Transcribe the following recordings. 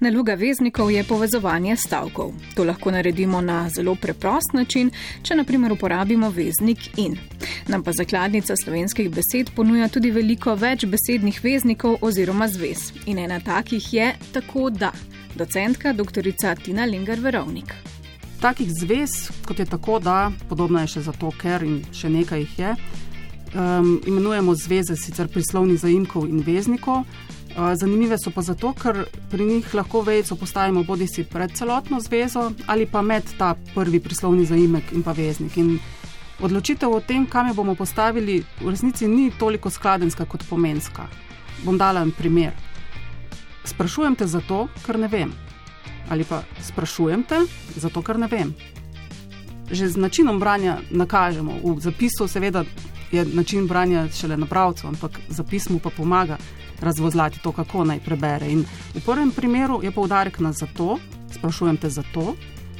Naloga veznikov je povezovanje stavkov. To lahko naredimo na zelo preprost način, če naprimer uporabimo veznik in. Nam pa zakladnica slovenskih besed ponuja tudi veliko več besednih veznikov oziroma zvez. In ena takih je tako da. Docentka dr. Tina Linger Verovnik. Takih zvez, kot je tako da, podobno je še zato, ker in še nekaj jih je, um, imenujemo zveze sicer prislovnih zaimkov in veznikov. Zanimive so pa zato, ker pri njih lahko vejco postavimo bodi si pred celotno zvezo ali pa med ta prvi prislovni zaimek in pa veznik. In odločitev o tem, kam jo bomo postavili, v resnici ni toliko skladenska kot pomenska. Bom dala en primer. Sprašujem te zato, ker ne vem. Ali pa sprašujem te zato, ker ne vem. Že z načinom branja nakažemo, v zapisu seveda je način branja šele na pravcu, ampak zapis mu pa pomaga razvozlati to, kako naj prebere. In v prvem primeru je poudarek na zato, sprašujem te zato,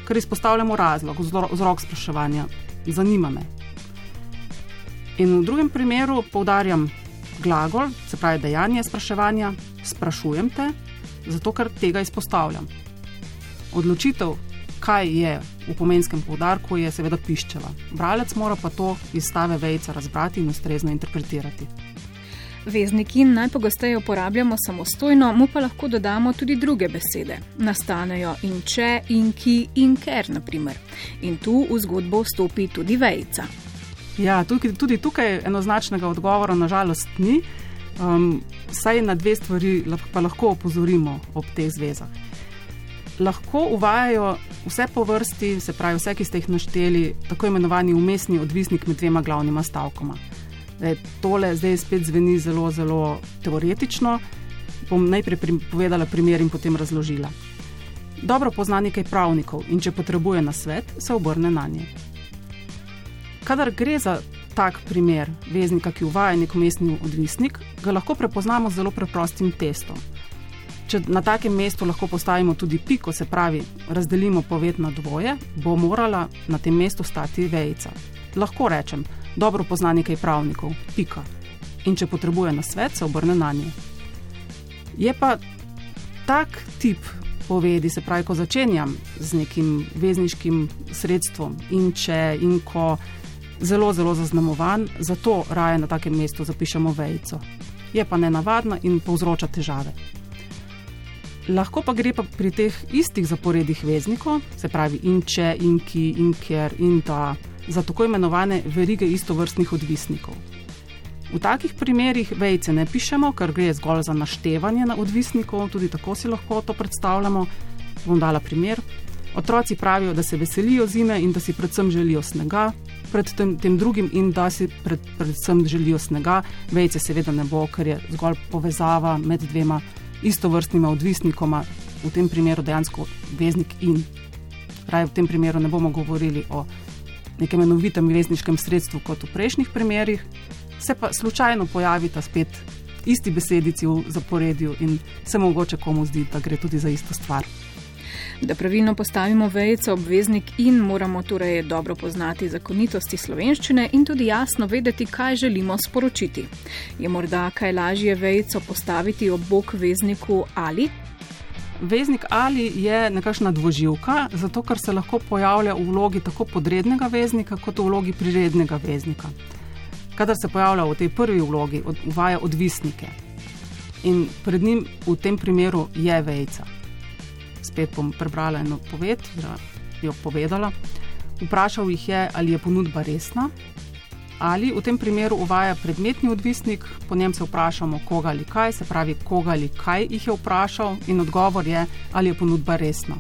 ker izpostavljamo razlog, vzrok spraševanja, zanima me. In v drugem primeru poudarjam glagol, se pravi dejanje spraševanja, sprašujem te, zato ker tega izpostavljam. Odločitev, kaj je v pomenskem poudarku, je seveda piščeva. Bralec mora pa to iz stave vejca razbrati in ustrezno interpretirati. Vezniki najpogosteje uporabljamo samostojno, mu pa lahko dodamo tudi druge besede. Nastanejo in če, in ki, in ker, naprimer. In tu v zgodbo vstopi tudi vejca. Ja, tudi, tudi tukaj enoznačnega odgovora nažalost ni. Um, saj na dve stvari pa lahko opozorimo ob teh zvezah. Lahko uvajajo vse po vrsti, se pravi, vse, ki ste jih našteli, tako imenovani umestni odvisnik med dvema glavnima stavkoma. Zdaj, tole zdaj spet zveni zelo, zelo teoretično. Bom najprej povedala primer in potem razložila. Dobro pozna nekaj pravnikov in če potrebuje na svet, se obrne na nje. Kadar gre za tak primer veznika, ki uvaja nek umestni odvisnik, ga lahko prepoznamo z zelo preprostim testom. Če na takem mestu lahko postavimo tudi piko, se pravi, razdelimo poved na dvoje, bo morala na tem mestu stati vejca. Lahko rečem, dobro pozna nekaj pravnikov, pika. In če potrebuje na svet, se obrne na nje. Je pa tak tip povedi, se pravi, ko začenjam z nekim vezniškim sredstvom in če in ko zelo, zelo zaznamovan, zato raje na takem mestu zapišemo vejco. Je pa nenavadna in povzroča težave. Lahko pa gre pa pri teh istih zaporedih veznikov, se pravi, in če, in ki, in ker, in ta za tako imenovane verige istovrstnih odvisnikov. V takih primerih vejce ne pišemo, ker gre zgolj za naštevanje na odvisnikov, tudi tako si lahko to predstavljamo. Bom dala primer. Otroci pravijo, da se veselijo zime in da si predvsem želijo snega, pred tem, tem drugim in da si pred, predvsem želijo snega. Vejce seveda ne bo, ker je zgolj povezava med dvema istovrstnima odvisnikoma, v tem primeru dejansko veznik in. Raj v tem primeru ne bomo govorili o nekem enovitem vezniškem sredstvu kot v prejšnjih primerih, se pa slučajno pojavita spet isti besedici v zaporedju in se mogoče komu zdi, da gre tudi za isto stvar. Da pravilno postavimo vejco obveznik in moramo torej dobro poznati zakonitosti slovenščine in tudi jasno vedeti, kaj želimo sporočiti. Je morda kaj lažje vejco postaviti ob bok vezniku ali Veznik ali je nekakšna dvoživka, zato ker se lahko pojavlja v vlogi tako podrednega veznika, kot v vlogi prirednega veznika. Kadar se pojavlja v tej prvi vlogi, uvaja odvisnike in pred njim v tem primeru je vejca. Spet bom prebrala eno poved, jo povedala. Vprašal jih je, ali je ponudba resna, ali v tem primeru uvaja predmetni odvisnik, po njem se vprašamo, koga ali kaj, se pravi, koga ali kaj jih je vprašal, in odgovor je, ali je ponudba resna.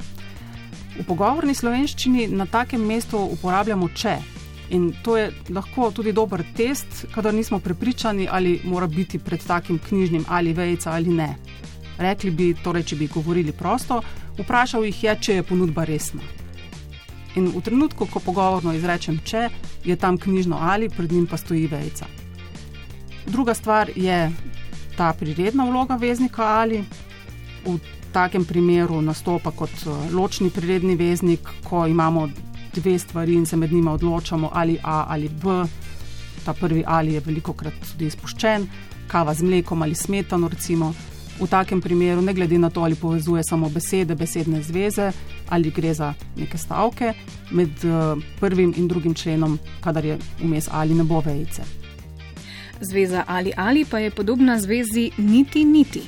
V pogovorni slovenščini na takem mestu uporabljamo če. In to je lahko tudi dober test, kadar nismo prepričani, ali mora biti pred takim knjižnim ali vejca ali ne. Rekli bi, torej, če bi govorili prosto, vprašal jih je, če je ponudba resna. In v trenutku, ko pogovorno izrečem, če je tam knjižno ali, pred njim pa stoji vejca. Druga stvar je ta priredna vloga veznika ali. V takem primeru nastopa kot eh, ločni priredni veznik, ko imamo dve stvari in se med njima odločamo, ali A ali B. Ta prvi ali je veliko krat tudi izpuščen, kava z mlekom ali smetano, recimo. v takem primeru, ne glede na to, ali povezuje samo besede, besedne zveze ali gre za neke stavke, med uh, prvim in drugim členom, kadar je vmes ali ne bo vejice. Zveza ali ali pa je podobna zvezi niti niti.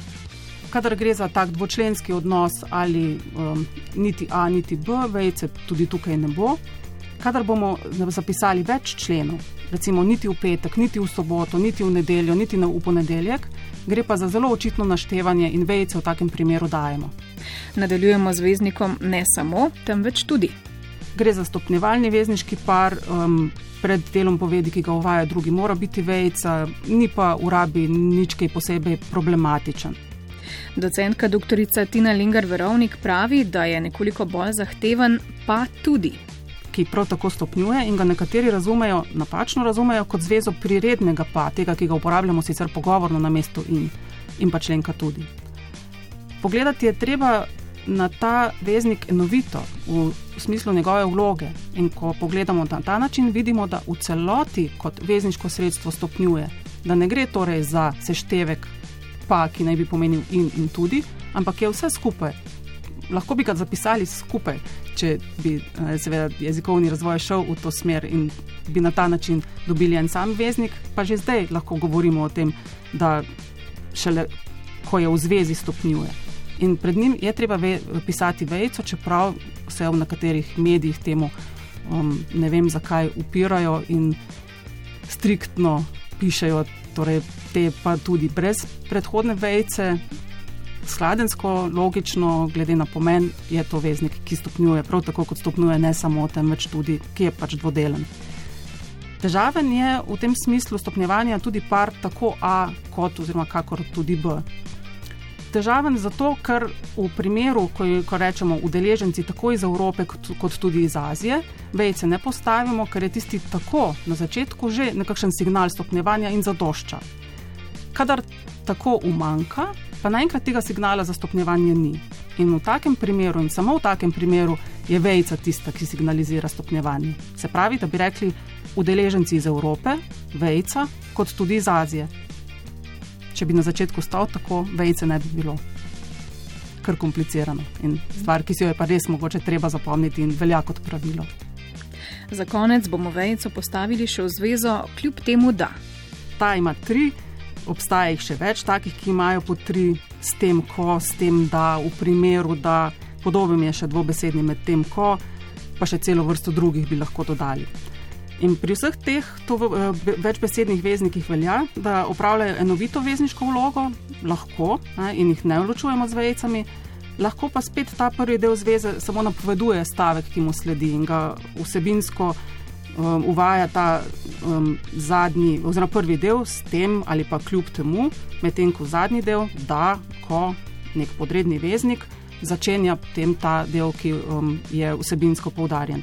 Kadar gre za tak dvočlenski odnos ali um, niti A, niti B, vejce tudi tukaj ne bo. Kadar bomo zapisali več členov, recimo niti v petek, niti v soboto, niti v nedeljo, niti v ponedeljek, gre pa za zelo očitno naštevanje in vejce v takem primeru dajemo. Nadaljujemo z veznikom ne samo, temveč tudi. Gre za stopnjevalni vezniški par, um, pred delom povedi, ki ga uvaja drugi, mora biti vejca, ni pa v rabi nič kaj posebej problematičen. Docentka dr. Tina Linger Verovnik pravi, da je nekoliko bolj zahteven, pa tudi ki prav tako stopnjuje in ga nekateri razumejo, napačno razumejo kot zvezo prirednega pa, tega, ki ga uporabljamo sicer pogovorno na mestu in, in pa členka tudi. Pogledati je treba na ta veznik enovito, v, smislu njegove vloge. In ko pogledamo na ta način, vidimo, da v celoti kot vezniško sredstvo stopnjuje, da ne gre torej za seštevek pa, ki naj bi pomenil in in tudi, ampak je vse skupaj. Lahko bi ga zapisali skupaj, če bi eh, seveda, jezikovni razvoj šel v to smer in bi na ta način dobili en sam veznik, pa že zdaj lahko govorimo o tem, da šele ko je v zvezi stopnjuje. In pred njim je treba ve, pisati vejco, čeprav se v nekaterih medijih temu um, ne vem zakaj upirajo in striktno pišejo, torej te pa tudi brez predhodne vejce, skladensko, logično, glede na pomen, je to veznik, ki stopnjuje, prav tako kot stopnjuje ne samo temveč tudi, ki je pač dvodelen. Težaven je v tem smislu stopnjevanja tudi par tako A kot oziroma kakor tudi B. Težaven zato, ker v primeru, ko, ko rečemo udeleženci tako iz Evrope kot, kot tudi iz Azije, vejce ne postavimo, ker je tisti tako na začetku že nekakšen signal stopnjevanja in zadošča. Kadar tako umanka, pa naenkrat tega signala za stopnjevanje ni. In v takem primeru, in samo v takem primeru, je vejca tista, ki signalizira stopnjevanje. Se pravi, da bi rekli udeleženci iz Evrope, vejca, kot tudi iz Azije. Če bi na začetku stal tako, vejce ne bi bilo. Kar komplicirano in stvar, ki si jo je pa res mogoče treba zapomniti in velja kot pravilo. Za konec bomo vejco postavili še v zvezo, kljub temu, da. Ta ima tri obstaja jih še več takih, ki imajo po tri, s tem, ko, s tem, da v primeru, da podoben je še dvobesedni med tem, ko, pa še celo vrsto drugih bi lahko dodali. In pri vseh teh to, večbesednih veznikih velja, da upravljajo enovito vezniško vlogo, lahko ne, in jih ne vločujemo z vejcami, lahko pa spet ta prvi del zveze samo napoveduje stavek, ki mu sledi in ga vsebinsko um, uvaja ta um, zadnji, oziroma prvi del s tem ali pa kljub temu, medtem ko zadnji del, da ko nek podredni veznik začenja potem ta del, ki um, je vsebinsko poudarjen.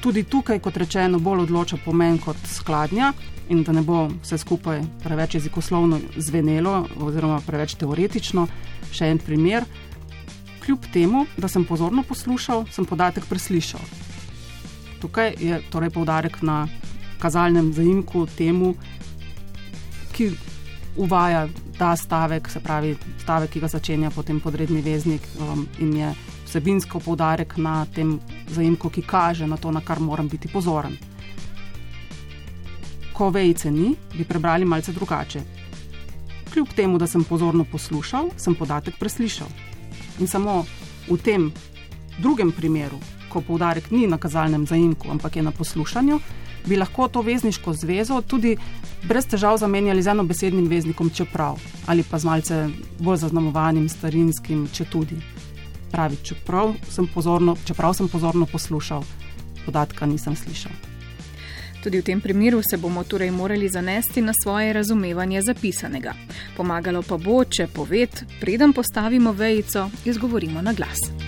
Tudi tukaj, kot rečeno, bolj odloča pomen kot skladnja in da ne bo vse skupaj preveč jezikoslovno zvenelo oziroma preveč teoretično. Še en primer. Kljub temu, da sem pozorno poslušal, sem podatek preslišal. Tukaj je torej poudarek na kazalnem zaimku temu, ki uvaja ta stavek, se pravi stavek, ki ga začenja potem podredni veznik um, in je vsebinsko poudarek na tem zaimku, ki kaže na to, na kar moram biti pozoren. Ko vejce ni, bi prebrali malce drugače. Kljub temu, da sem pozorno poslušal, sem podatek preslišal. In samo v tem drugem primeru, ko poudarek ni na kazalnem zaimku, ampak je na poslušanju, bi lahko to vezniško zvezo tudi brez težav zamenjali z enobesednim veznikom, čeprav ali pa z malce bolj zaznamovanim, starinskim, če tudi. Pravi, čeprav sem pozorno, čeprav sem pozorno poslušal, podatka nisem slišal. Tudi v tem primeru se bomo torej morali zanesti na svoje razumevanje zapisanega. Pomagalo pa bo, če poved, preden postavimo vejico, izgovorimo na glas.